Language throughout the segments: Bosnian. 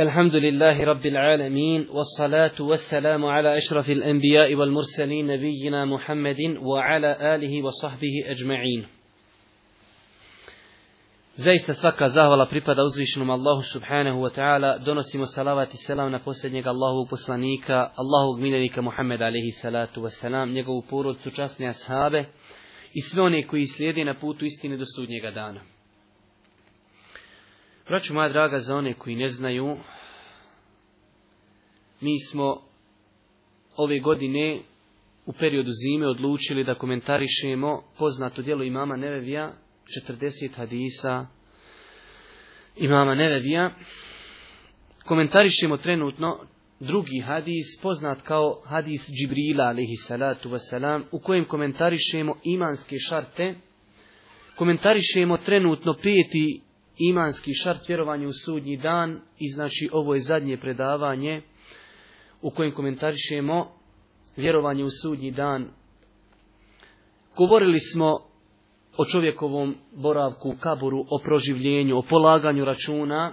الحمد لله رب العالمين والصلاة والسلام على أشرف الأنبياء والمرسلين نبينا محمد وعلى آله وصحبه أجمعين Zaista svaka zahvala pripada uzvišenom Allahu subhanahu wa ta'ala. Donosimo salavat i selam na posljednjeg Allahu poslanika, Allahovog miljenika Muhammed alaihi salatu wa salam, njegovu porodcu, časne ashabe i sve one koji slijede na putu istine do sudnjega dana. Braću moja draga, za one koji ne znaju, mi smo ove godine u periodu zime odlučili da komentarišemo poznato djelo imama Nevevija, 40 hadisa imama Nevevija. Komentarišemo trenutno drugi hadis, poznat kao hadis Džibrila, salatu wasalam, u kojem komentarišemo imanske šarte. Komentarišemo trenutno peti imanski šart vjerovanje u sudnji dan i znači ovo je zadnje predavanje u kojem komentarišemo vjerovanje u sudnji dan. Govorili smo o čovjekovom boravku u kaburu o proživljenju, o polaganju računa,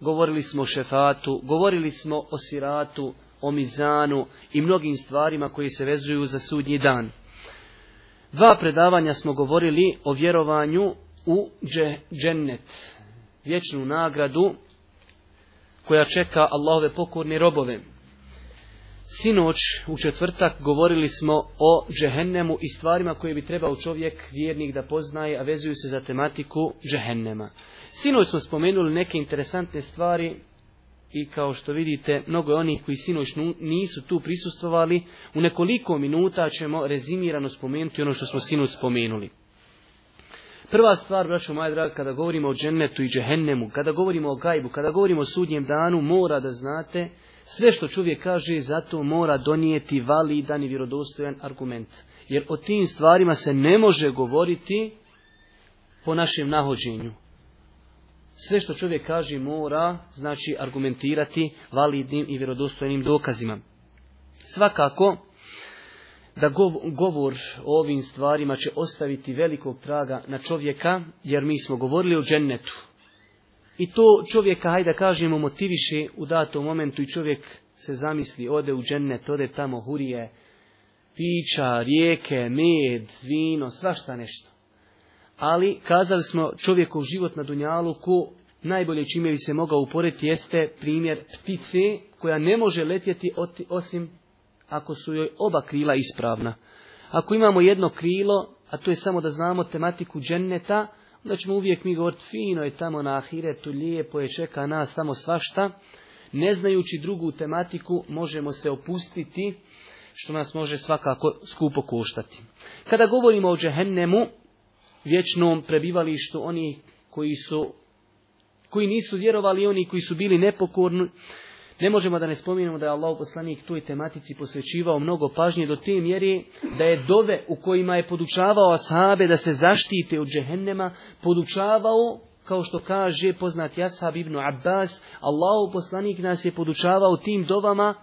govorili smo o šefatu, govorili smo o siratu, o mizanu i mnogim stvarima koji se vezuju za sudnji dan. Dva predavanja smo govorili o vjerovanju u džennet, vječnu nagradu koja čeka Allahove pokorne robove. Sinoć u četvrtak govorili smo o džehennemu i stvarima koje bi trebao čovjek vjernik da poznaje, a vezuju se za tematiku džehennema. Sinoć smo spomenuli neke interesantne stvari i kao što vidite, mnogo je onih koji sinoć nisu tu prisustvovali. U nekoliko minuta ćemo rezimirano spomenuti ono što smo sinoć spomenuli. Prva stvar, braćo moja draga, kada govorimo o džennetu i džehennemu, kada govorimo o gajbu, kada govorimo o sudnjem danu, mora da znate, sve što čovjek kaže, zato mora donijeti validan i vjerodostojan argument. Jer o tim stvarima se ne može govoriti po našem nahođenju. Sve što čovjek kaže mora, znači, argumentirati validnim i vjerodostojnim dokazima. Svakako, da govor o ovim stvarima će ostaviti velikog traga na čovjeka, jer mi smo govorili o džennetu. I to čovjeka, hajde da kažemo, motiviše u datom momentu i čovjek se zamisli, ode u džennet, ode tamo hurije, pića, rijeke, med, vino, svašta nešto. Ali kazali smo čovjekov život na Dunjalu ko najbolje čime bi se mogao uporiti jeste primjer ptice koja ne može letjeti osim ako su joj oba krila ispravna. Ako imamo jedno krilo, a to je samo da znamo tematiku dženneta, onda ćemo uvijek mi govoriti fino je tamo na ahiretu, lijepo je, čeka nas tamo svašta. Ne znajući drugu tematiku, možemo se opustiti, što nas može svakako skupo koštati. Kada govorimo o džehennemu, vječnom prebivalištu, oni koji su koji nisu vjerovali, oni koji su bili nepokorni, ne možemo da ne spominjemo da je Allah poslanik toj tematici posvećivao mnogo pažnje do te mjeri da je dove u kojima je podučavao ashabe da se zaštite od džehennema, podučavao kao što kaže poznat ashab ibn Abbas, Allah poslanik nas je podučavao tim dovama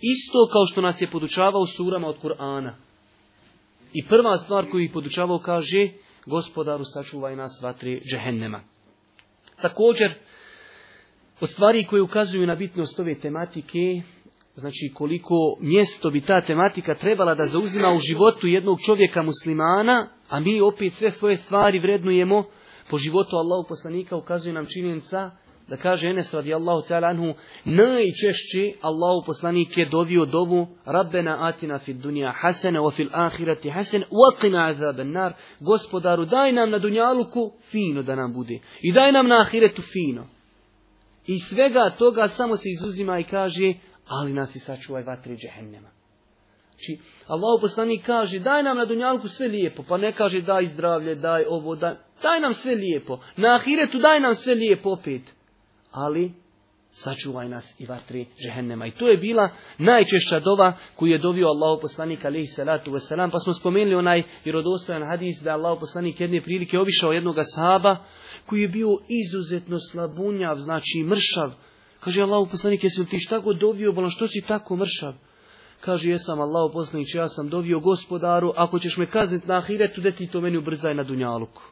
isto kao što nas je podučavao surama od Kur'ana. I prva stvar koju je podučavao kaže, gospodaru sačuvaj nas vatre džehennema. Također, od stvari koje ukazuju na bitnost ove tematike, znači koliko mjesto bi ta tematika trebala da zauzima u životu jednog čovjeka muslimana, a mi opet sve svoje stvari vrednujemo po životu Allahu poslanika ukazuje nam činjenica da kaže Enes radijallahu ta'ala anhu najčešće Allahu poslanik je dovio dovu Rabbena atina fid dunja hasene o fil ahirati hasen wa azaben gospodaru daj nam na dunjaluku fino da nam bude i daj nam na ahiretu fino i svega toga samo se izuzima i kaže, ali nas i sačuvaj vatri džehennema. Znači, Allah kaže, daj nam na dunjalku sve lijepo, pa ne kaže daj zdravlje, daj ovo, daj, nam sve lijepo. Na ahiretu daj nam sve lijepo opet. Ali, sačuvaj nas i vatri džehennema. I to je bila najčešća dova koju je dovio Allah poslanik alaihi salatu wasalam. Pa smo spomenuli onaj vjerodostojan hadis da je Allah poslanik jedne prilike obišao jednog sahaba koji je bio izuzetno slabunjav, znači mršav. Kaže, Allah poslanik, jesi ti šta god dovio, bolan, što si tako mršav? Kaže, jesam Allah poslanik, ja sam dovio gospodaru, ako ćeš me kazniti na ahiretu, da ti to meni ubrzaj na dunjaluku.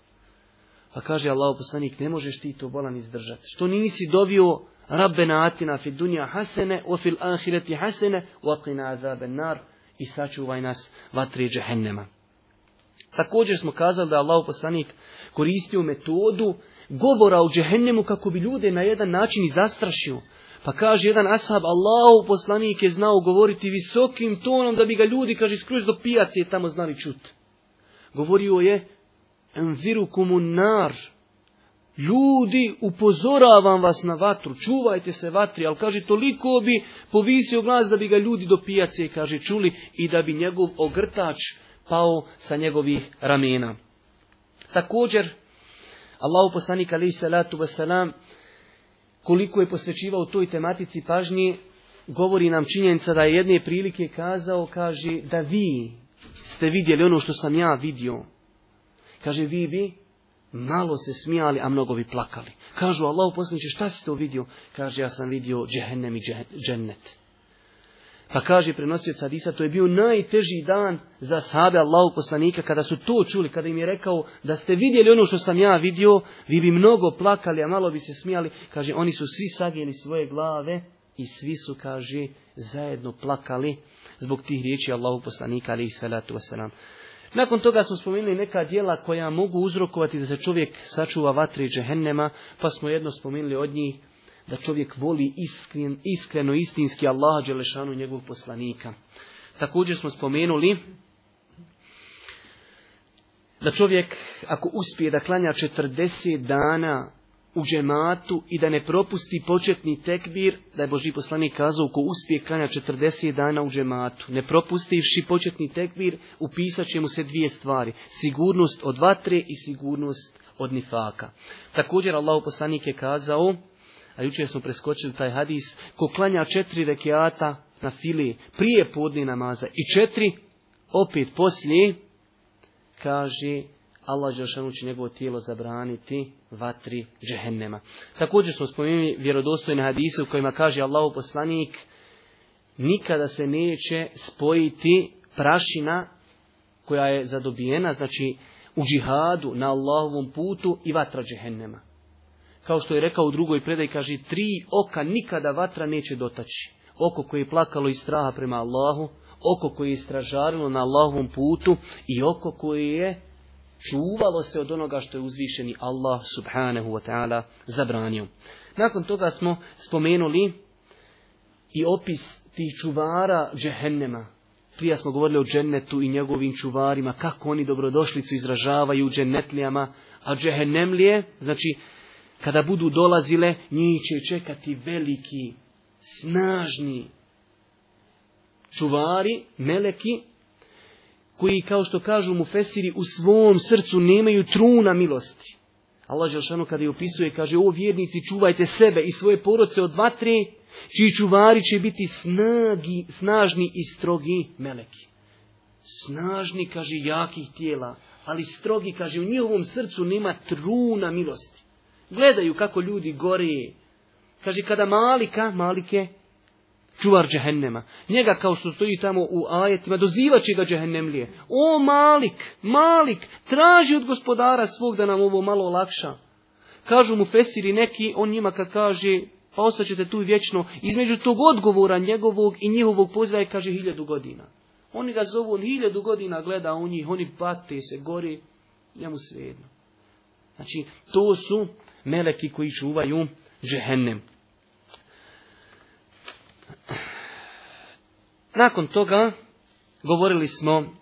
Pa kaže, Allah poslanik, ne možeš ti to bolan izdržati. Što nisi dovio Rabbena atina fi dunja hasene, o fil ahireti hasene, wa qina azaben nar, i sačuvaj nas vatri džehennema. Također smo kazali da je Allah poslanik koristio metodu govora u džehennemu kako bi ljude na jedan način i zastrašio. Pa kaže jedan ashab, Allah poslanik je znao govoriti visokim tonom da bi ga ljudi, kaže, skroz do pijace je tamo znali čut. Govorio je, enviru komunar, ljudi, upozoravam vas na vatru, čuvajte se vatri, ali kaže, toliko bi povisio glas da bi ga ljudi do pijace, kaže, čuli i da bi njegov ogrtač pao sa njegovih ramena. Također, Allahu poslanik alaihi salatu wasalam, koliko je posvećivao toj tematici pažnje, govori nam činjenica da je jedne prilike kazao, kaže, da vi ste vidjeli ono što sam ja vidio. Kaže, vi bi malo se smijali, a mnogo bi plakali. Kažu, Allahu poslanik, šta ste to vidio? Kaže, ja sam vidio džehennem i džennet. Pa kaže prenosioc hadisa, to je bio najteži dan za sahabe Allahu poslanika kada su to čuli, kada im je rekao da ste vidjeli ono što sam ja vidio, vi bi mnogo plakali, a malo bi se smijali. Kaže, oni su svi sageli svoje glave i svi su, kaže, zajedno plakali zbog tih riječi Allahu poslanika, ali i salatu wasalam. Nakon toga smo spomenuli neka dijela koja mogu uzrokovati da se čovjek sačuva vatri džehennema, pa smo jedno spomenuli od njih da čovjek voli iskren, iskreno, istinski Allaha Đelešanu njegovog poslanika. Također smo spomenuli da čovjek ako uspije da klanja 40 dana u džematu i da ne propusti početni tekbir, da je Boži poslanik kazao ko uspije klanja 40 dana u džematu, ne propustivši početni tekbir, upisat će mu se dvije stvari, sigurnost od vatre i sigurnost od nifaka. Također Allah poslanik je kazao a jučer smo preskočili taj hadis, ko klanja četiri rekiata na fili prije podni namaza i četiri, opet poslije, kaže Allah Đelšanu će njegovo tijelo zabraniti vatri džehennema. Također smo spomenuli vjerodostojne hadise u kojima kaže Allahu poslanik nikada se neće spojiti prašina koja je zadobijena, znači u džihadu, na Allahovom putu i vatra džehennema kao što je rekao u drugoj predaji, kaže, tri oka nikada vatra neće dotaći. Oko koje je plakalo iz straha prema Allahu, oko koje je istražarilo na Allahovom putu i oko koje je čuvalo se od onoga što je uzvišeni Allah subhanahu wa ta'ala zabranio. Nakon toga smo spomenuli i opis tih čuvara džehennema. Prije smo govorili o džennetu i njegovim čuvarima, kako oni dobrodošlicu izražavaju džennetlijama, a džehennemlije, znači kada budu dolazile, njih će čekati veliki, snažni čuvari, meleki, koji, kao što kažu mu Fesiri, u svom srcu nemaju truna milosti. Allah Želšanu kada je opisuje, kaže, o vjernici, čuvajte sebe i svoje poroce od vatre, čiji čuvari će biti snagi, snažni i strogi meleki. Snažni, kaže, jakih tijela, ali strogi, kaže, u njihovom srcu nema truna milosti. Gledaju kako ljudi gori Kaže, kada Malika, Malike, čuvar džehennema. Njega kao što stoji tamo u ajetima, dozivaći ga džehennemlije. O Malik, Malik, traži od gospodara svog da nam ovo malo lakša. Kažu mu Fesiri neki, on njima kad kaže, pa ostaćete tu vječno, između tog odgovora njegovog i njihovog poziva kaže hiljadu godina. Oni ga zovu, on hiljadu godina gleda u njih, oni pate se, gori, njemu svejedno. Znači, to su meleki koji čuvaju džehennem. Nakon toga govorili smo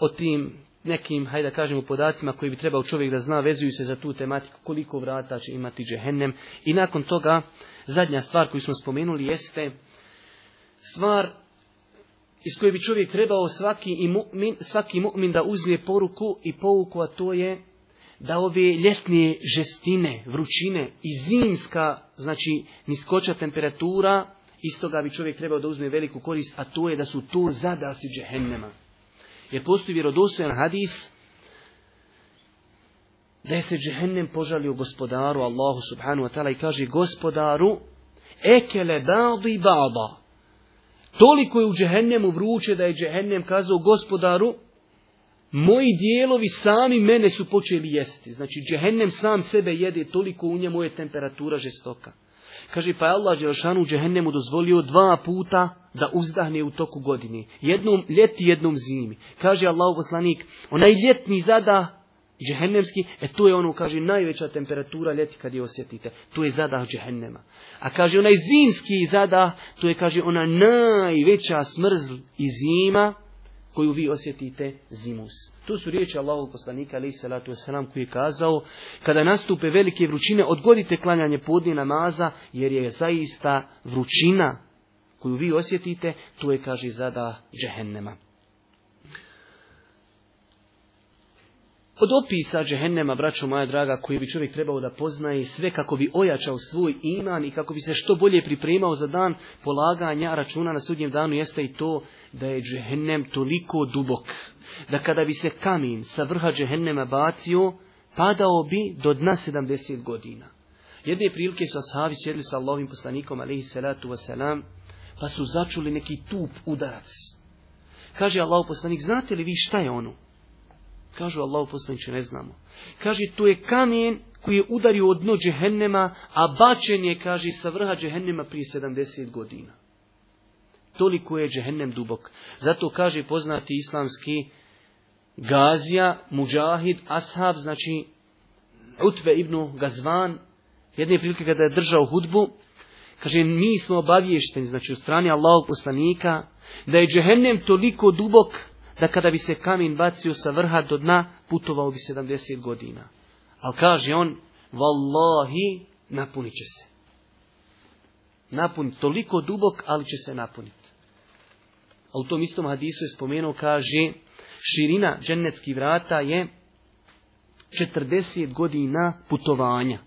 o tim nekim, hajde da kažemo, podacima koji bi trebao čovjek da zna, vezuju se za tu tematiku, koliko vrata će imati džehennem. I nakon toga, zadnja stvar koju smo spomenuli jeste stvar iz koje bi čovjek trebao svaki mu'min, da uzme poruku i pouku, a to je da ove ljetnije žestine, vrućine i zimska, znači niskoća temperatura, iz bi čovjek trebao da uzme veliku korist, a to je da su to zadasi džehennema. Jer postoji vjerodostojan hadis da je se džehennem požalio gospodaru Allahu subhanu wa ta'ala i kaže gospodaru ekele ba'du i ba'da. Toliko je u džehennemu vruće da je džehennem kazao gospodaru Moji dijelovi sami mene su počeli jesti. Znači, džehennem sam sebe jede, toliko u njemu je temperatura žestoka. Kaže, pa je Allah Đelšanu džehennemu dozvolio dva puta da uzdahne u toku godine. Jednom ljeti, jednom zimi. Kaže Allah poslanik, onaj ljetni zada džehennemski, e to je ono, kaže, najveća temperatura ljeti kad je osjetite. To je zada džehennema. A kaže, onaj zimski zada, to je, kaže, ona najveća smrzl i zima koju vi osjetite zimus. Tu su riječi Allahog poslanika alaih salatu wasalam koji je kazao kada nastupe velike vrućine odgodite klanjanje podne namaza jer je zaista vrućina koju vi osjetite, tu je, kaže, zada džehennema. Od opisa džehennema, braćo moja draga, koji bi čovjek trebao da poznaje sve kako bi ojačao svoj iman i kako bi se što bolje pripremao za dan polaganja računa na sudnjem danu, jeste i to da je džehennem toliko dubok, da kada bi se kamin sa vrha džehennema bacio, padao bi do dna 70 godina. Jedne prilike su ashabi sjedli sa Allahovim poslanikom, alaihi wasalam, pa su začuli neki tup udarac. Kaže Allahov poslanik, znate li vi šta je ono? Kažu Allah poslaniče ne znamo. Kaže tu je kamen koji je udario od dno džehennema, a bačen je, kaže, sa vrha džehennema prije 70 godina. Toliko je džehennem dubok. Zato kaže poznati islamski Gazija, muđahid, Ashab, znači Utve ibn Gazvan, jedne prilike kada je držao hudbu, kaže mi smo obavješteni, znači u strani Allahog poslanika, da je džehennem toliko dubok da kada bi se kamen bacio sa vrha do dna, putovao bi 70 godina. Ali kaže on, vallahi, napunit će se. Napunit, toliko dubok, ali će se napunit. A u tom istom hadisu je spomenuo, kaže, širina džennetskih vrata je 40 godina putovanja.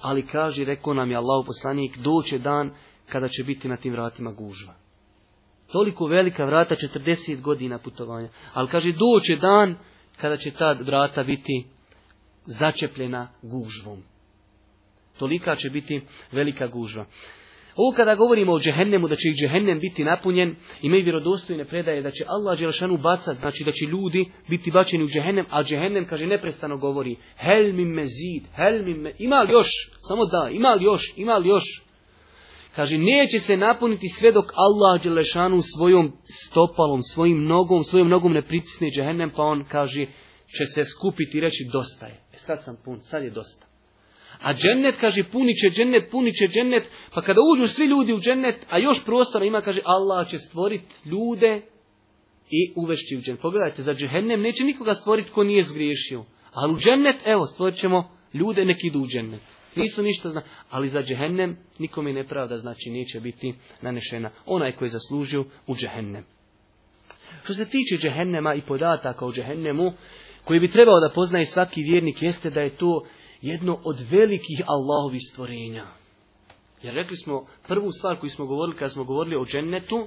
Ali kaže, rekao nam je Allah poslanik, doće dan kada će biti na tim vratima gužva toliko velika vrata, 40 godina putovanja. Ali kaže, doće dan kada će ta vrata biti začepljena gužvom. Tolika će biti velika gužva. Ovo kada govorimo o džehennemu, da će i džehennem biti napunjen, imaju vjerodostojne predaje da će Allah Đelšanu bacat, znači da će ljudi biti bačeni u džehennem, a džehennem, kaže, neprestano govori, hel mi mezid, hel mi me... ima li još, samo da, ima li još, ima li još. Kaže, neće se napuniti sve dok Allah Đelešanu svojom stopalom, svojim nogom, svojom nogom ne pritisne džehennem, pa on kaže, će se skupiti i reći, dosta je. E sad sam pun, sad je dosta. A džennet, kaže, punit će džennet, punit će džennet, pa kada uđu svi ljudi u džennet, a još prostora ima, kaže, Allah će stvoriti ljude i uvešći u džennet. Pogledajte, za džehennem neće nikoga stvoriti ko nije zgriješio. Ali u džennet, evo, stvorit ćemo ljude, neki idu u džennet nisu ništa zna, ali za džehennem nikome nepravda znači neće biti nanešena. Onaj koji je zaslužio u džehennem. Što se tiče džehennema i podataka o džehennemu, koji bi trebao da poznaje svaki vjernik, jeste da je to jedno od velikih Allahovih stvorenja. Jer rekli smo prvu stvar koju smo govorili kad smo govorili o džennetu,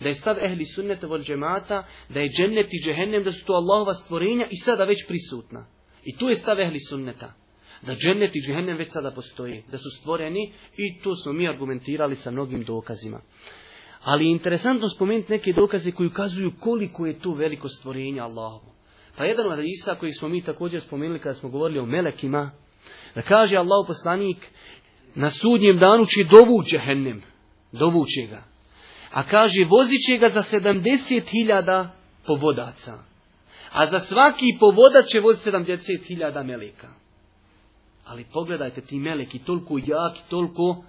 da je stav ehli sunneta vol džemata, da je džennet i džehennem, da su to Allahova stvorenja i sada već prisutna. I tu je stav ehli sunneta da džennet i džehennem već sada postoji, da su stvoreni i to smo mi argumentirali sa mnogim dokazima. Ali je interesantno spomenuti neke dokaze koji ukazuju koliko je tu veliko stvorenje Allahovo. Pa jedan od Isa koji smo mi također spomenuli kada smo govorili o melekima, da kaže Allah poslanik, na sudnjem danu će dovući džehennem, dovući ga. A kaže, vozit će ga za 70.000 povodaca. A za svaki povodac će voziti 70.000 meleka. Ali pogledajte ti meleki, toliko jaki, toliko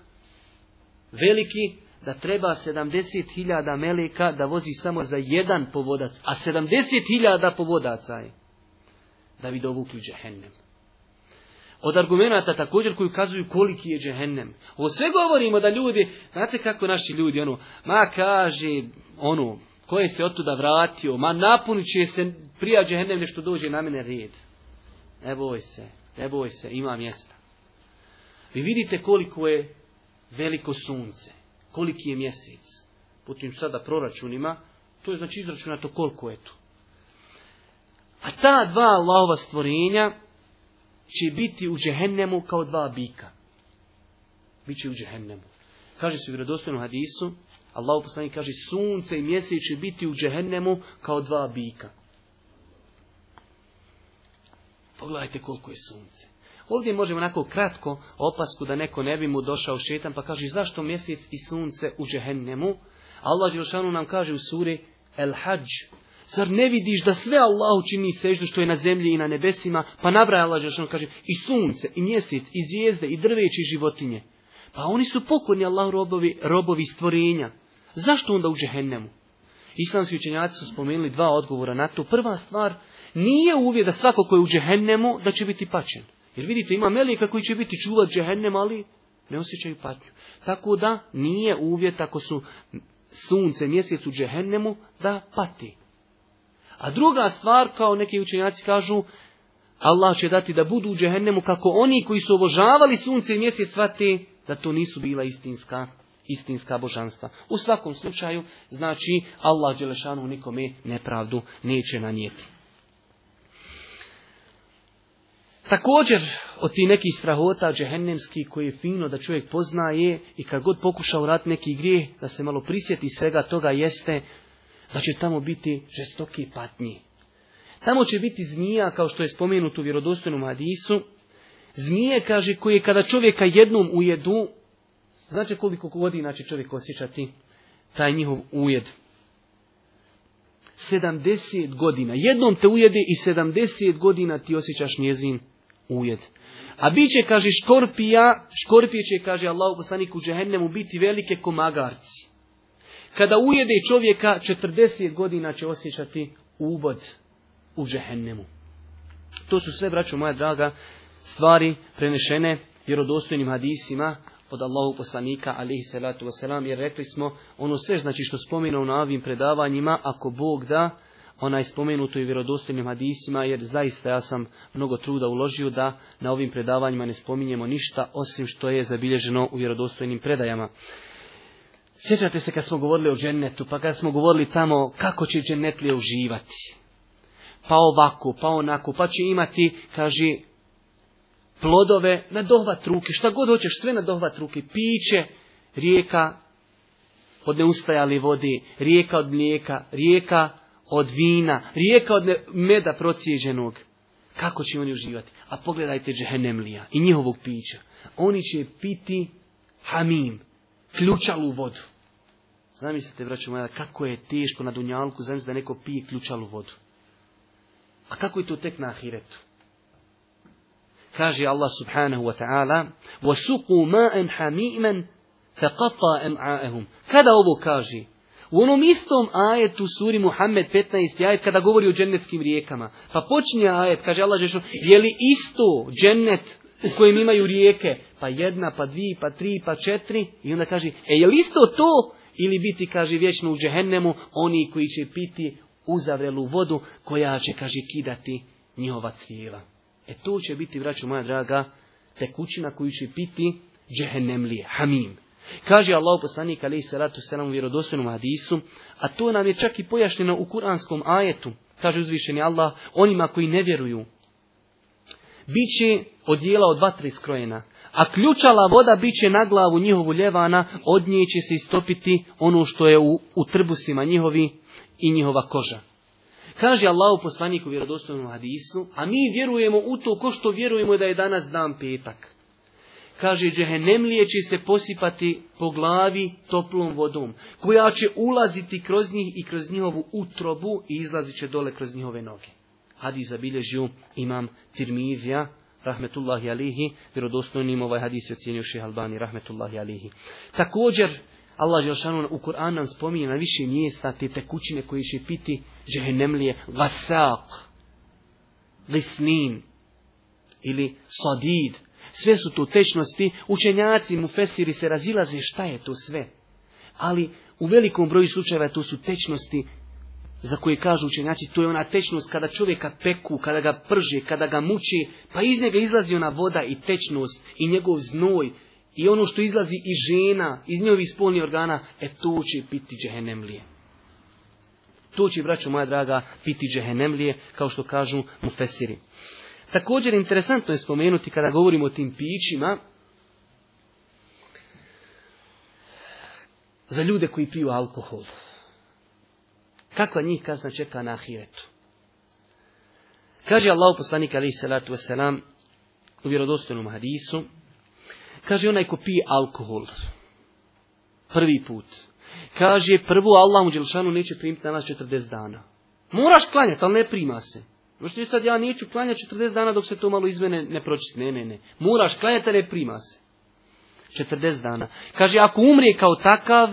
veliki, da treba 70.000 meleka da vozi samo za jedan povodac, a 70.000 povodaca je da bi dovukli džehennem. Od argumenta također koji ukazuju koliki je džehennem. O sve govorimo da ljudi, znate kako naši ljudi, ono, ma kaže, ono, je se od tuda vratio, ma napunit će se prija džehennem nešto dođe na mene red. Ne se, ne boj se, ima mjesta. Vi vidite koliko je veliko sunce, koliki je mjesec. Putim sada proračunima, to je znači izračunato koliko je to. A ta dva Allahova stvorenja će biti u džehennemu kao dva bika. Biće u džehennemu. Kaže se u vjerodostojnom hadisu, Allah poslani kaže sunce i mjesec će biti u džehennemu kao dva bika. Pogledajte koliko je sunce. Ovdje možemo onako kratko opasku da neko ne bi mu došao šetan pa kaže zašto mjesec i sunce u džehennemu? Allah Đelšanu nam kaže u suri El Hajj. Zar ne vidiš da sve Allah učini seždu što je na zemlji i na nebesima? Pa nabraja Allah kaže i sunce, i mjesec, i zvijezde, i drveće, i životinje. Pa oni su pokorni Allah robovi, robovi stvorenja. Zašto onda u džehennemu? Islamski učenjaci su spomenuli dva odgovora na to. Prva stvar nije uvjet da svako ko je u džehennemu da će biti pačen. Jer vidite, ima melijeka koji će biti čuvat džehennem, ali ne osjećaju patnju. Tako da nije uvjet ako su sunce, mjesec u džehennemu da pati. A druga stvar, kao neki učenjaci kažu, Allah će dati da budu u džehennemu kako oni koji su obožavali sunce i mjesec svati da to nisu bila istinska istinska božanstva. U svakom slučaju, znači, Allah Đelešanu nikome nepravdu neće nanijeti. Također od ti nekih strahota džehennemski koji je fino da čovjek poznaje i kad god pokuša urat neki grijeh da se malo prisjeti svega toga jeste da će tamo biti žestoki patnji. Tamo će biti zmija kao što je spomenuto u vjerodostojnom hadisu. Zmije kaže koje kada čovjeka jednom ujedu znači koliko godina će čovjek osjećati taj njihov ujed. 70 godina. Jednom te ujede i 70 godina ti osjećaš njezin ujed. A bit će, kaže, škorpija, škorpije će, kaže Allah poslanik u džehennemu, biti velike komagarci. Kada ujede čovjeka, 40 godina će osjećati ubod u džehennemu. To su sve, braćo moja draga, stvari prenešene vjerodostojnim hadisima od Allahu poslanika alihi salatu wasalam, jer rekli smo ono sve znači što spomenu na ovim predavanjima, ako Bog da, ona je i vjerodostojnim hadisima, jer zaista ja sam mnogo truda uložio da na ovim predavanjima ne spominjemo ništa, osim što je zabilježeno u vjerodostojnim predajama. Sjećate se kad smo govorili o džennetu, pa kad smo govorili tamo kako će džennetlije uživati. Pa ovako, pa onako, pa će imati, kaži, plodove na dohvat ruke, šta god hoćeš, sve na dohvat ruke, piće, rijeka od neustajali vodi, rijeka od mlijeka, rijeka od vina, rijeka od meda procijeđenog. Kako će oni uživati? A pogledajte džehenemlija i njihovog pića. Oni će piti hamim, ključalu vodu. Zamislite, vraćamo, moja, kako je teško na dunjalku, zamislite da neko pije ključalu vodu. A kako je to tek na ahiretu? Kaže Allah subhanahu wa ta'ala, وَسُقُوا مَاً حَمِيمًا Kada ovo kaže? U onom istom ajetu suri Muhammed 15. ajet kada govori o džennetskim rijekama. Pa počinje ajet, kaže Allah je li isto džennet u kojem imaju rijeke? Pa jedna, pa dvi, pa tri, pa četiri. I onda kaže, e je li isto to? Ili biti, kaže, vječno u džehennemu oni koji će piti uzavrelu vodu koja će, kaže, kidati njihova crijeva. E to će biti, vraću moja draga, tekućina koju će piti džehennemlije, hamim. Kaže Allah poslanik alaih salatu selam u vjerodostojnom hadisu, a to nam je čak i pojašnjeno u kuranskom ajetu, kaže uzvišeni Allah, onima koji ne vjeruju. Biće odjela od tri skrojena, a ključala voda biće na glavu njihovu ljevana, od nje će se istopiti ono što je u, trbusima njihovi i njihova koža. Kaže Allah u poslaniku vjerodostojnom hadisu, a mi vjerujemo u to ko što vjerujemo da je danas dan petak kaže džehennemlije će se posipati po glavi toplom vodom, koja će ulaziti kroz njih i kroz njihovu utrobu i izlazit će dole kroz njihove noge. Hadis zabilježio imam Tirmizija, rahmetullahi alihi, vjerodostojnim ovaj hadis je ocjenio Albani, rahmetullahi alihi. Također, Allah Želšanu u Kur'an nam spominje na više mjesta te tekućine koje će piti lije vasak, lisnin ili sadid, sve su tu tečnosti, učenjaci mu fesiri se razilaze šta je to sve. Ali u velikom broju slučajeva to su tečnosti za koje kažu učenjaci, to je ona tečnost kada čovjeka peku, kada ga prže, kada ga muči, pa iz njega izlazi ona voda i tečnost i njegov znoj i ono što izlazi iz žena, iz njegovih spolnih organa, e to će piti džehenemlije. To će, braćo moja draga, piti džehenemlije, kao što kažu mu fesiri. Također interesantno je spomenuti kada govorimo o tim pićima, za ljude koji piju alkohol. Kakva njih kazna čeka na ahiretu? Kaže Allah poslanik alaih salatu wasalam u vjerodostojnom hadisu, kaže onaj ko pije alkohol prvi put, kaže prvo Allah mu neće primiti na nas 40 dana. Moraš klanjati, ali ne prima se. Možete sad ja neću klanjati 40 dana dok se to malo izmene ne pročiti? Ne, ne, ne. Moraš klanjati, ne prima se. 40 dana. Kaže, ako umrije kao takav,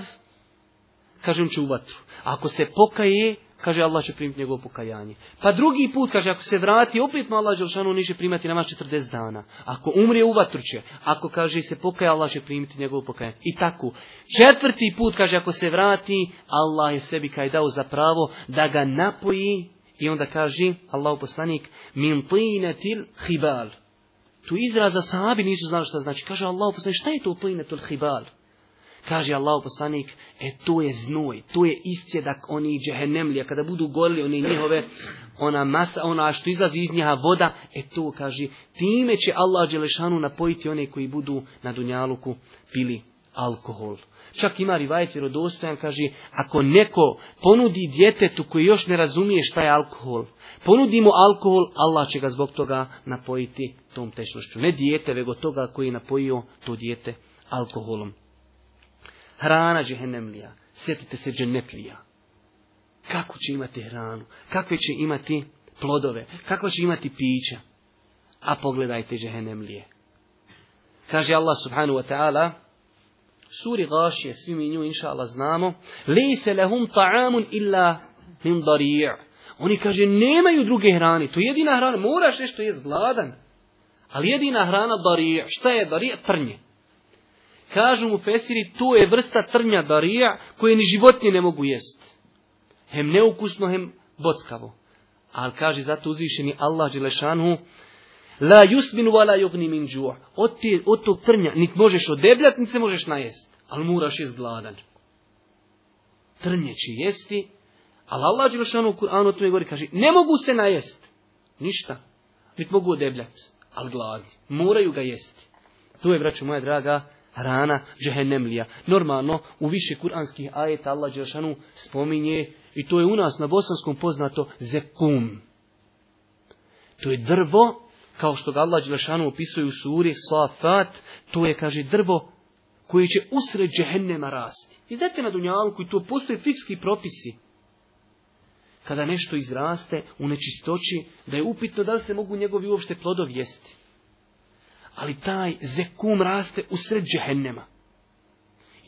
kaže, on će u vatru. Ako se pokaje, kaže, Allah će primiti njegovo pokajanje. Pa drugi put, kaže, ako se vrati, opet mu Allah Đelšanu neće primati nama 40 dana. Ako umrije, u vatru će. Ako, kaže, se pokaje, Allah će primiti njegovo pokajanje. I tako. Četvrti put, kaže, ako se vrati, Allah je sebi kaj dao za pravo da ga napoji i onda kaže Allahu poslanik min til hibal. Tu izraza sahabi nisu znali šta znači. Kaže Allahu poslanik šta je to Kaže Allahu poslanik, e to je znoj, to je iscjedak oni a kada budu goli oni njihove, ona masa, ona što izlazi iz njeha voda, e to kaže, time će Allah dželešanu napojiti one koji budu na Dunjaluku pili alkohol. Čak ima rivajet vjerodostojan, kaže, ako neko ponudi djetetu koji još ne razumije šta je alkohol, ponudi mu alkohol, Allah će ga zbog toga napojiti tom tešnošću. Ne dijete, vego toga koji je napojio to dijete alkoholom. Hrana džehennemlija, sjetite se dženetlija. Kako će imati hranu, kakve će imati plodove, Kako će imati pića. A pogledajte džehennemlije. Kaže Allah subhanahu wa ta'ala, suri Gašije, svi mi nju inša Allah znamo, lejse lehum ta'amun illa min dari' Oni kaže, nemaju druge hrane, to je jedina hrana, moraš nešto jest gladan. Ali jedina hrana dari'a. šta je dari'a? Trnje. Kažu mu Fesiri, to je vrsta trnja darija koje ni životinje ne mogu jest. Hem neukusno, hem bockavo. Ali kaže, zato uzvišeni Allah Đelešanu, La yusmin wala yugni min Od, od tog trnja nit možeš odebljati, nit se možeš najest. Ali moraš jest gladan. Trnje će jesti, ali Allah Đelšanu u Kur'anu o tome govori, kaže, ne mogu se najest. Ništa. Nit mogu odebljati, ali gladi Moraju ga jesti. To je, braću moja draga, rana džehennemlija. Normalno, u više kuranskih ajeta Allah spominje, i to je u nas na bosanskom poznato, zekum. To je drvo kao što ga Allah Đelešanu opisuje u suri Safat, to je, kaže, drvo koje će usred džehennema rasti. I na Dunjalku, i tu postoje fikski propisi. Kada nešto izraste u nečistoći, da je upitno da li se mogu njegovi uopšte plodov jesti. Ali taj zekum raste usred džehennema.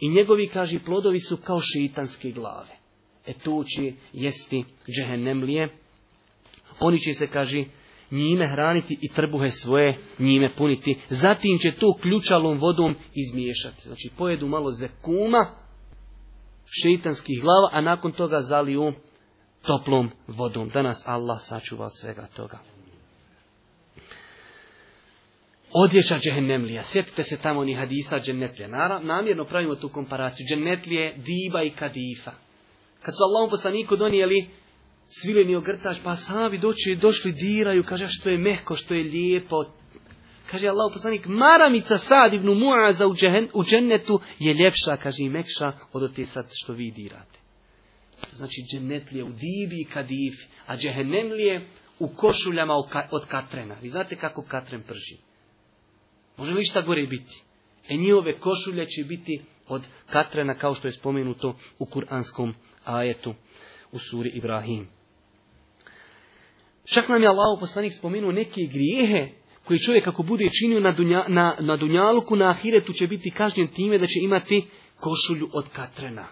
I njegovi, kaže, plodovi su kao šitanske glave. E to će jesti Oni će se, kaže, njime hraniti i trbuhe svoje njime puniti. Zatim će to ključalom vodom izmiješati. Znači pojedu malo zekuma, šeitanskih glava, a nakon toga zaliju toplom vodom. Danas Allah sačuva od svega toga. Odjeća džehennemlija. Sjetite se tamo ni hadisa Naravno Namjerno pravimo tu komparaciju. Džennetlije, diba i kadifa. Kad su Allahom poslaniku donijeli svileni ogrtač, pa savi doći došli diraju, kaže što je mehko, što je lijepo. Kaže Allah poslanik, maramica sad ibn Mu'aza u, u džennetu je ljepša, kaže i mekša od te sad što vi dirate. znači je u dibi i kadif, a je u košuljama od katrena. Vi znate kako katren prži. Može li šta gore biti? E njihove košulje će biti od katrena kao što je spomenuto u kuranskom ajetu u suri Ibrahim. Čak nam je Allah poslanik spomenuo neke grijehe koji čovjek ako bude činio na, dunja, na, na na ahiretu će biti kažnjen time da će imati košulju od katrena.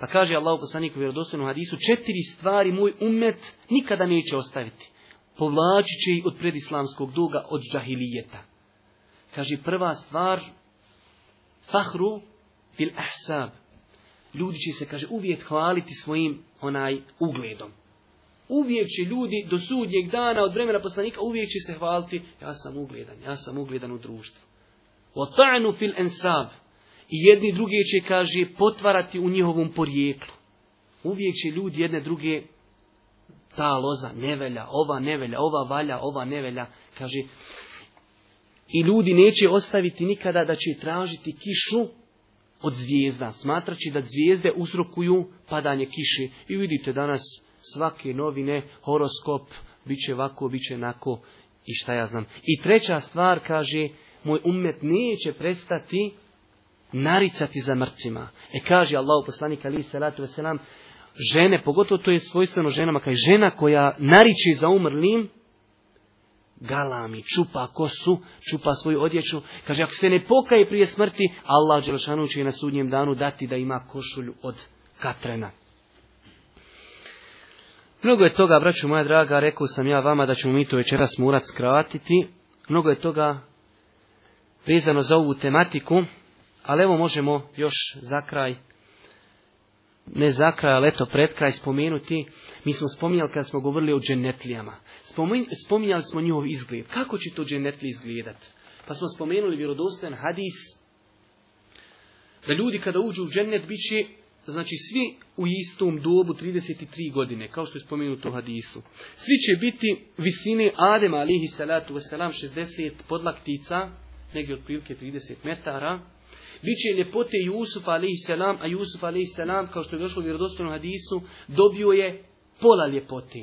Pa kaže Allah poslanik u vjerodostojnom hadisu, četiri stvari moj umet nikada neće ostaviti. Povlačit će ih od predislamskog duga, od džahilijeta. Kaže prva stvar, fahru bil ahsab. Ljudi će se, kaže, uvijek hvaliti svojim onaj ugledom. Uvijek će ljudi do sudnjeg dana od vremena poslanika uvijek će se hvaliti ja sam ugledan, ja sam ugledan u društvu. Otanu fil ensav. I jedni drugi će, kaže, potvarati u njihovom porijeklu. Uvijek će ljudi jedne druge ta loza nevelja, ova nevelja, ova valja, ova nevelja, kaže. I ljudi neće ostaviti nikada da će tražiti kišu od zvijezda, smatraći da zvijezde uzrokuju padanje kiše. I vidite danas svake novine, horoskop, bit će ovako, bit će onako i šta ja znam. I treća stvar kaže, moj umet neće prestati naricati za mrtvima. E kaže Allah poslanik ali salatu veselam, žene, pogotovo to je svojstveno ženama, kaj žena koja nariči za umrlim, galami, čupa kosu, čupa svoju odjeću. Kaže, ako se ne pokaje prije smrti, Allah će na sudnjem danu dati da ima košulju od katrena. Mnogo je toga, braću moja draga, rekao sam ja vama da ćemo mi to večeras morat skratiti. Mnogo je toga vezano za ovu tematiku, ali evo možemo još za kraj, ne za kraj, ali eto pred kraj spomenuti. Mi smo spominjali kada smo govorili o dženetlijama. Spominjali smo njihov izgled. Kako će to dženetli izgledat? Pa smo spomenuli vjerodostojan hadis da ljudi kada uđu u džennet bit će znači svi u istom dobu 33 godine, kao što je spomenuto u hadisu. Svi će biti visine Adema alihi salatu wasalam 60 podlaktica, negdje otprilike 30 metara. Biće ljepote Jusufa alihi salam, a Jusuf alihi salam, kao što je došlo u vjerodostojnom hadisu, dobio je pola ljepote.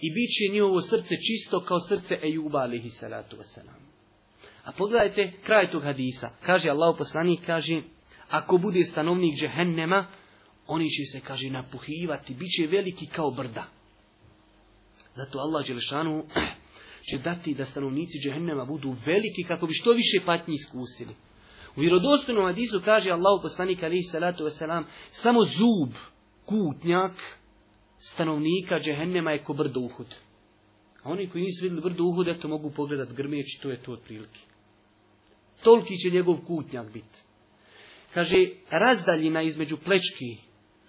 I bit će njihovo srce čisto kao srce Ejuba alihi salatu wasalam. A pogledajte kraj tog hadisa. Kaže Allah poslanik, kaže ako bude stanovnik džehennema, oni će se, kaže, napuhivati, bit će veliki kao brda. Zato Allah će dati da stanovnici džehennema budu veliki kako bi što više patnji iskusili. U vjerodostojnom hadisu kaže Allah poslanik alaihi salatu wasalam, samo zub, kutnjak stanovnika džehennema je ko brdo uhud. A oni koji nisu vidjeli brdo uhud, eto mogu pogledat grmeći, to je to otprilike. Toliki će njegov kutnjak biti. Kaže, razdaljina između plečki.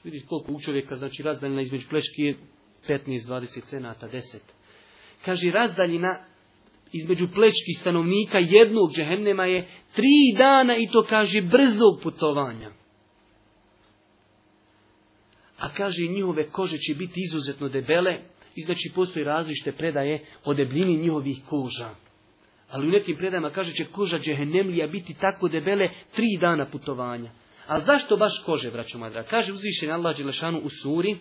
Vidite koliko u čovjeka, znači razdaljina između plečki je 15, 20 cenata, 10. Kaže, razdaljina između plečki stanovnika jednog džehennema je tri dana i to kaže brzo putovanja. A kaže, njihove kože će biti izuzetno debele i znači postoji različite predaje o debljini njihovih koža. Ali u nekim predajama kaže će koža džehennemlija biti tako debele tri dana putovanja. A zašto baš kože, braćo madra? Kaže uzvišen Allah Đelešanu u suri.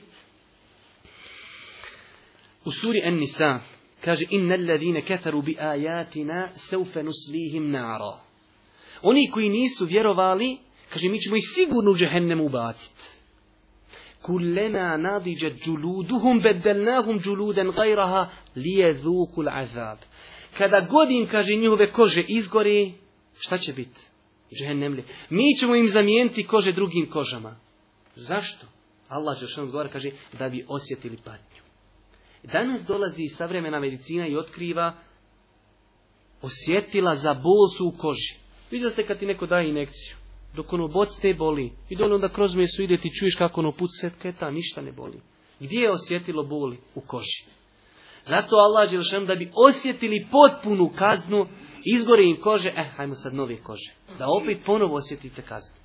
U suri En-Nisa kaže inna ladine kefaru bi ayatina sawfa nuslihim nara. Oni koji nisu vjerovali, kaže mi ćemo i sigurno u džehennem ubaciti. Kullena nadiđat džuluduhum beddelnahum džuluden gajraha lijezuku l'azab kada god im, kaže, njihove kože izgori, šta će biti? Džehennemli. Mi ćemo im zamijeniti kože drugim kožama. Zašto? Allah što odgovara, kaže, da bi osjetili patnju. Danas dolazi savremena medicina i otkriva osjetila za bol su u koži. Vidio ste kad ti neko daje inekciju. Dok ono boc te boli. I dok onda kroz mesu ide ti čuješ kako ono put setka je ništa ne boli. Gdje je osjetilo boli? U koži. Zato Allah da bi osjetili potpunu kaznu, izgori im kože, eh, hajmo sad nove kože. Da opet ponovo osjetite kaznu.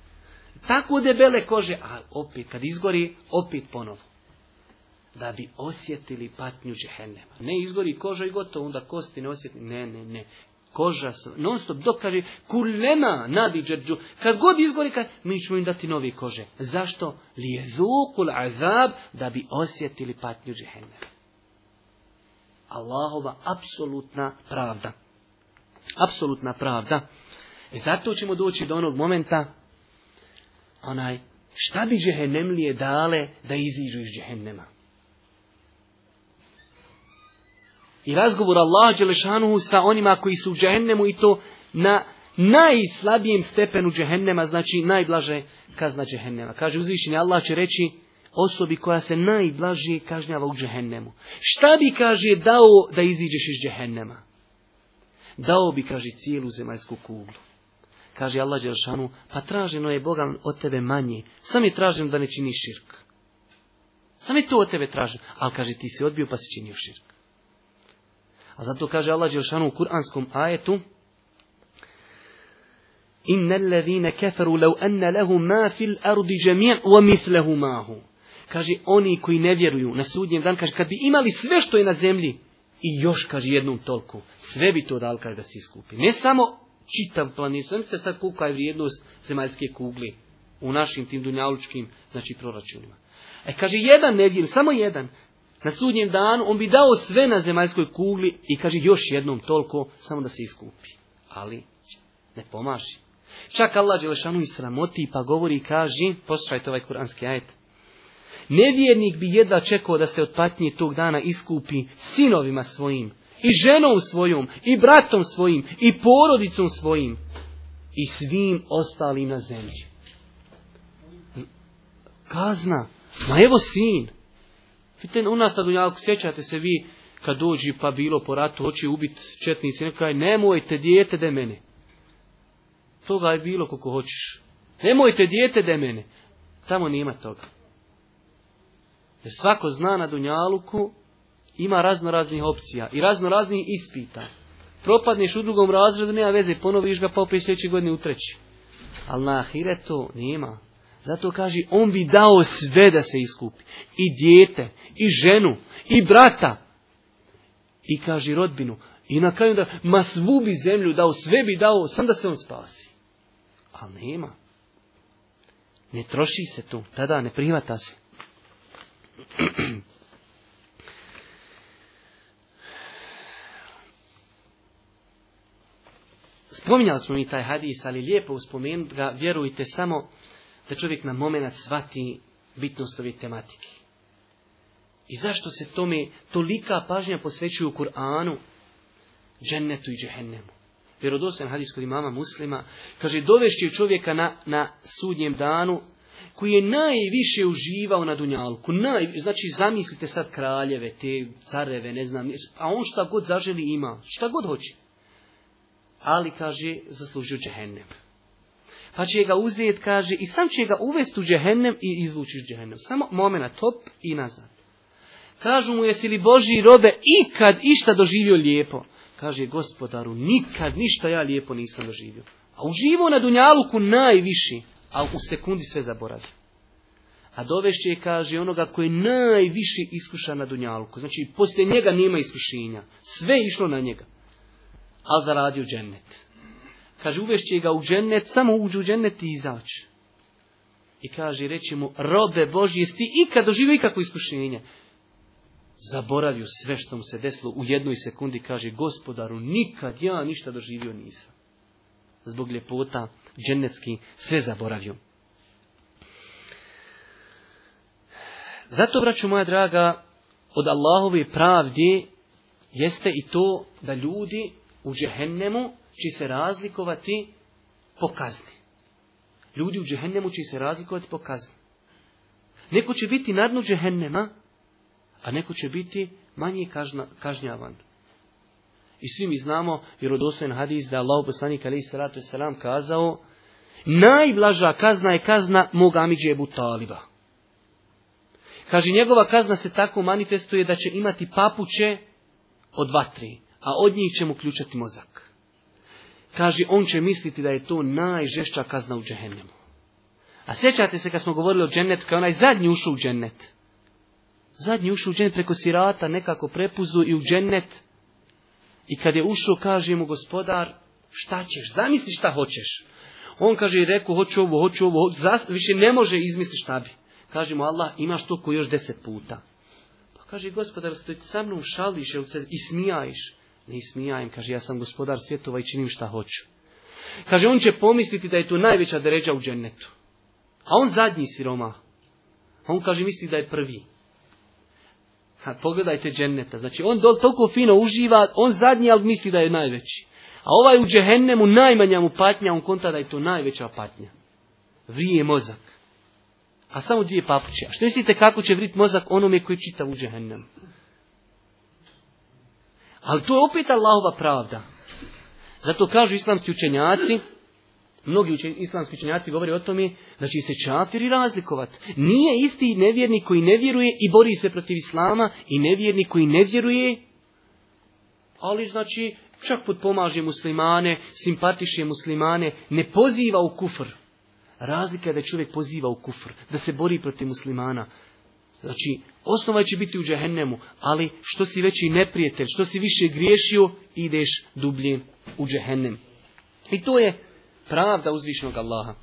Tako debele kože, a opet kad izgori, opet ponovo. Da bi osjetili patnju džehennema. Ne izgori koža i gotovo, onda kosti ne osjeti. Ne, ne, ne. Koža non stop, dok kaže, kulema nadi džerđu. Kad god izgori, kad, mi ćemo im dati nove kože. Zašto? Lijezukul azab, da bi osjetili patnju džehennema. Allahova apsolutna pravda. Apsolutna pravda. I e, zato ćemo doći do onog momenta, onaj, šta bi džehennemlije dale da iziđu iz džehennema? I razgovor Allah Đelešanuhu sa onima koji su u džehennemu i to na najslabijem stepenu džehennema, znači najblaže kazna džehennema. Kaže uzvišenje Allah će reći osobi koja se najblažije kažnjava u džehennemu. Šta bi, kaže, dao da iziđeš iz džehennema? Dao bi, kaže, cijelu zemaljsku kuglu. Kaže Allah Đeršanu, pa traženo je Boga od tebe manje. Sam je traženo da ne činiš širk. Sam je to od tebe traženo. Ali kaže, ti si odbio pa si činio širk. A zato kaže Allah u kuranskom ajetu Inna alladhina kafaru law anna lahum ma fil ardi jami'an wa mithluhu ma'ahu kaže, oni koji ne vjeruju na sudnjem dan, kaže, kad bi imali sve što je na zemlji, i još, kaže, jednom toliko, sve bi to dal, kaže, da se iskupi. Ne samo čitav planet, sam se sad kukaj vrijednost zemaljske kugli u našim tim dunjalučkim, znači, proračunima. E, kaže, jedan vjeruju, samo jedan, na sudnjem danu, on bi dao sve na zemaljskoj kugli i kaže, još jednom toliko, samo da se iskupi. Ali, ne pomaži. Čak Allah Đelešanu i sramoti pa govori i kaže, poslušajte ovaj kuranski ajet, Nevjernik bi jedva čekao da se od patnje tog dana iskupi sinovima svojim, i ženom svojom, i bratom svojim, i porodicom svojim, i svim ostalim na zemlji. Kazna, ma evo sin. Vidite, u nas sjećate se vi kad dođi pa bilo po ratu, hoće ubit četnici, neka nemojte dijete de mene. Toga je bilo koliko hoćeš. Nemojte dijete de mene. Tamo nema toga. Jer svako zna na Dunjaluku ima razno raznih opcija i razno raznih ispita. Propadneš u drugom razredu, nema veze, ponoviš ga pa opet sljedeći godine u treći. Ali na Ahiretu nema. Zato kaže, on bi dao sve da se iskupi. I dijete, i ženu, i brata. I kaže rodbinu. I na kraju da, ma svu bi zemlju dao, sve bi dao, sam da se on spasi. Ali nema. Ne troši se tu, tada ne prihvata se. Spominjali smo mi taj hadis, ali lijepo uspomenuti ga, vjerujte samo da čovjek na moment shvati bitnost ove tematike. I zašto se tome tolika pažnja posvećuje u Kur'anu, džennetu i džehennemu. hadis kod imama muslima, kaže, dovešće čovjeka na, na sudnjem danu koji je najviše uživao na Dunjalku. Naj, znači, zamislite sad kraljeve, te careve, ne znam, a on šta god zaželi ima, šta god hoće. Ali, kaže, zaslužio džehennem. Pa će ga uzeti, kaže, i sam će ga uvesti u džehennem i izvući iz džehennem. Samo momena, top i nazad. Kažu mu, jesi li Boži robe ikad išta doživio lijepo? Kaže, gospodaru, nikad ništa ja lijepo nisam doživio. A uživo na Dunjaluku najviši a u sekundi sve zaboravi. A dovešće je, kaže, onoga koji najviše iskuša na Dunjalku. Znači, poslije njega nema iskušenja. Sve je išlo na njega. Ali zaradio džennet. Kaže, uvešće ga u džennet, samo uđu u džennet i izaći. I kaže, reći mu, robe Božji, jesi ti ikad doživio ikakvo iskušenje? Zaboravio sve što mu se desilo u jednoj sekundi, kaže, gospodaru, nikad ja ništa doživio nisam. Zbog ljepota džennetski sve zaboravio. Zato, braću moja draga, od Allahove pravdi jeste i to da ljudi u džehennemu će se razlikovati po kazni. Ljudi u džehennemu će se razlikovati po kazni. Neko će biti na dnu džehennema, a neko će biti manje kažnjavan. I svi mi znamo, jer vjerodostojen hadis, da Allah poslanik alaih salatu selam kazao najblaža kazna je kazna moga Amiđe Ebu Taliba. Kaže, njegova kazna se tako manifestuje da će imati papuće od vatri, a od njih će mu ključati mozak. Kaže, on će misliti da je to najžešća kazna u džehennemu. A sjećate se kad smo govorili o džennetu, kad onaj zadnji ušao u džennet. Zadnji ušao u džennet preko sirata, nekako prepuzu i u džennet i kad je ušao, kaže mu gospodar, šta ćeš, zamisli šta hoćeš. On kaže i rekao, hoću ovo, hoću ovo, hoću, više ne može izmisliti šta bi. Kaže mu, Allah, imaš koji još deset puta. Pa kaže, gospodar, stoj sa mnom šališ, jel se ismijaš? Ne ismijajem, kaže, ja sam gospodar svjetova i činim šta hoću. Kaže, on će pomisliti da je to najveća deređa u džennetu. A on zadnji siroma. A on kaže, misli da je prvi. Ha, pogledajte dženneta. Znači on dol toliko fino uživa, on zadnji, ali misli da je najveći. A ovaj u džehennemu najmanja mu patnja, on konta da je to najveća patnja. Vrije mozak. A samo dvije papuće. A što mislite kako će vrit mozak onome koji čita u džehennemu? Ali to je opet Allahova pravda. Zato kažu islamski učenjaci, Mnogi islamski učenjaci govori o tome da će se čafiri razlikovat. Nije isti nevjernik koji ne vjeruje i bori se protiv islama i nevjernik koji ne vjeruje, ali znači čak potpomaže muslimane, simpatiše muslimane, ne poziva u kufr. Razlika je da čovjek poziva u kufr, da se bori protiv muslimana. Znači, osnova će biti u džehennemu, ali što si veći neprijatelj, što si više griješio, ideš dublje u džehennem. I to je pravda uzvišnog Allaha.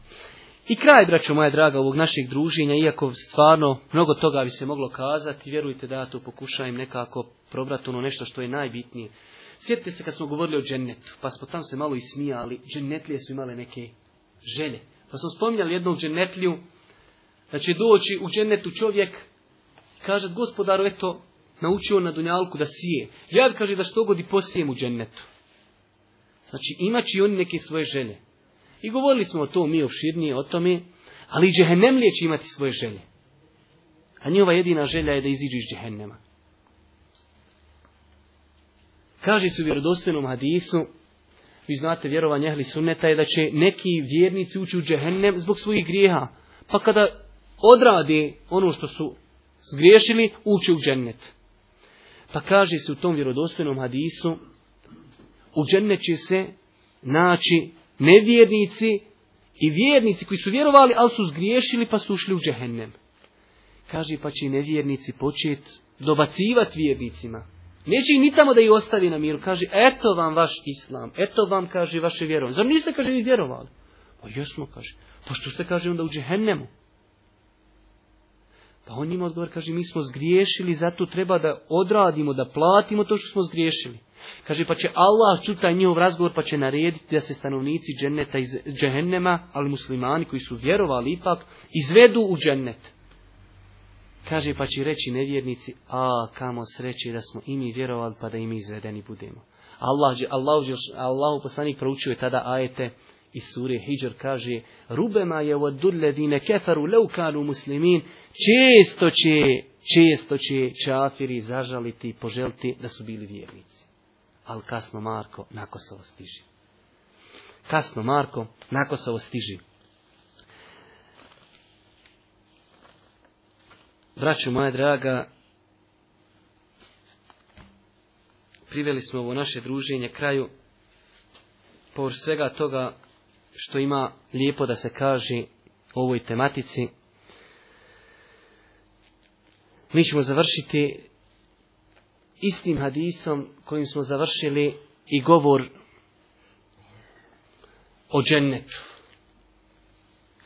I kraj, braćo moja draga, ovog našeg druženja, iako stvarno mnogo toga bi se moglo kazati, vjerujte da ja to pokušajem nekako probrati ono nešto što je najbitnije. Sjetite se kad smo govorili o džennetu, pa smo tam se malo i smijali, džennetlije su imale neke želje. Pa smo spominjali jednog džennetliju, da će doći u džennetu čovjek, kaže gospodaru, eto, naučio na dunjalku da sije. Ja bi kaže da što godi posijem u džennetu. Znači, imaći oni neke svoje žene. I govorili smo o to mi opširnije o tome, ali i džehennemlije imati svoje želje. A njihova jedina želja je da iziđe iz džehennema. Kaže se u vjerodostojnom hadisu, vi znate vjerovanje ehli sunneta je da će neki vjernici ući u džehennem zbog svojih grijeha. Pa kada odradi ono što su zgriješili, ući u džennet. Pa kaže se u tom vjerodostojnom hadisu, u džennet će se naći nevjernici i vjernici koji su vjerovali, ali su zgriješili pa su ušli u džehennem. Kaže pa će i nevjernici početi dobacivati vjernicima. Neće i ni tamo da ih ostavi na miru. Kaže, eto vam vaš islam, eto vam, kaže, vaše vjerovanje. Zar niste, kaže, vi vjerovali? Pa jesmo, kaže. Pa što ste, kaže, onda u džehennemu? Pa on njima odgovor kaže, mi smo zgriješili, zato treba da odradimo, da platimo to što smo zgriješili. Kaže, pa će Allah čuta njihov razgovor, pa će narediti da se stanovnici dženneta iz džehennema, ali muslimani koji su vjerovali ipak, izvedu u džennet. Kaže, pa će reći nevjernici, a kamo sreće da smo i mi vjerovali, pa da i mi izvedeni budemo. Allah, Allah, Allah poslanik proučuje tada ajete iz suri Hijr kaže Rubema je od dulledine kefaru leukanu muslimin često će, često će čafiri zažaliti i poželiti da su bili vjernici ali kasno Marko na Kosovo stiži. Kasno Marko na Kosovo stiži. Braću moja draga, priveli smo ovo naše druženje kraju povr svega toga što ima lijepo da se kaže o ovoj tematici. Mi ćemo završiti istim hadisom kojim smo završili i govor o džennetu.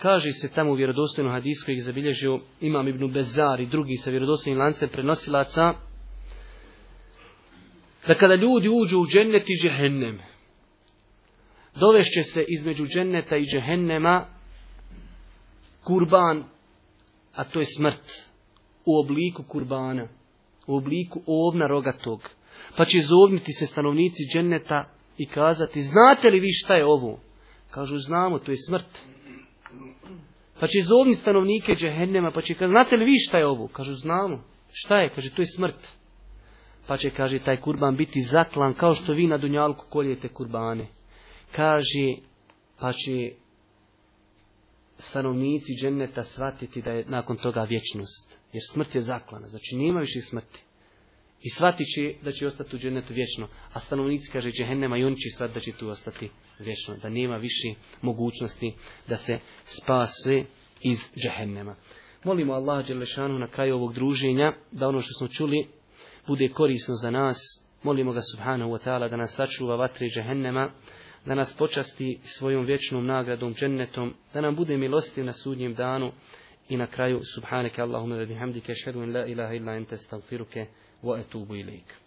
Kaže se tamo u vjerodostojnom hadisu kojeg zabilježio Imam Ibn Bezar i drugi sa vjerodostojnim lancem prenosilaca da kada ljudi uđu u džennet i džehennem dovešće se između dženneta i džehennema kurban a to je smrt u obliku kurbana u obliku ovna rogatog. Pa će zovniti se stanovnici dženneta i kazati, znate li vi šta je ovo? Kažu, znamo, to je smrt. Pa će zovniti stanovnike džehennema, pa će kazati, znate li vi šta je ovo? Kažu, znamo. Šta je? Kaže, to je smrt. Pa će, kaže, taj kurban biti zatlan, kao što vi na dunjalku koljete kurbane. Kaže, pa će stanovnici dženneta shvatiti da je nakon toga vječnost. Jer smrt je zaklana, znači nema više smrti. I shvatit će da će ostati u džennetu vječno. A stanovnici kaže džehennema i oni će shvatiti da će tu ostati vječno. Da nema više mogućnosti da se spase iz džehennema. Molimo Allah Đelešanu na kraju ovog druženja da ono što smo čuli bude korisno za nas. Molimo ga subhanahu wa ta'ala da nas sačuva vatre džehennema da nas počasti svojom vječnom nagradom, džennetom, da nam bude milostiv na sudnjem danu i na kraju subhaneke Allahume ve bihamdike ashhadu an la ilaha illa ente stavfiruke wa etubu ilik.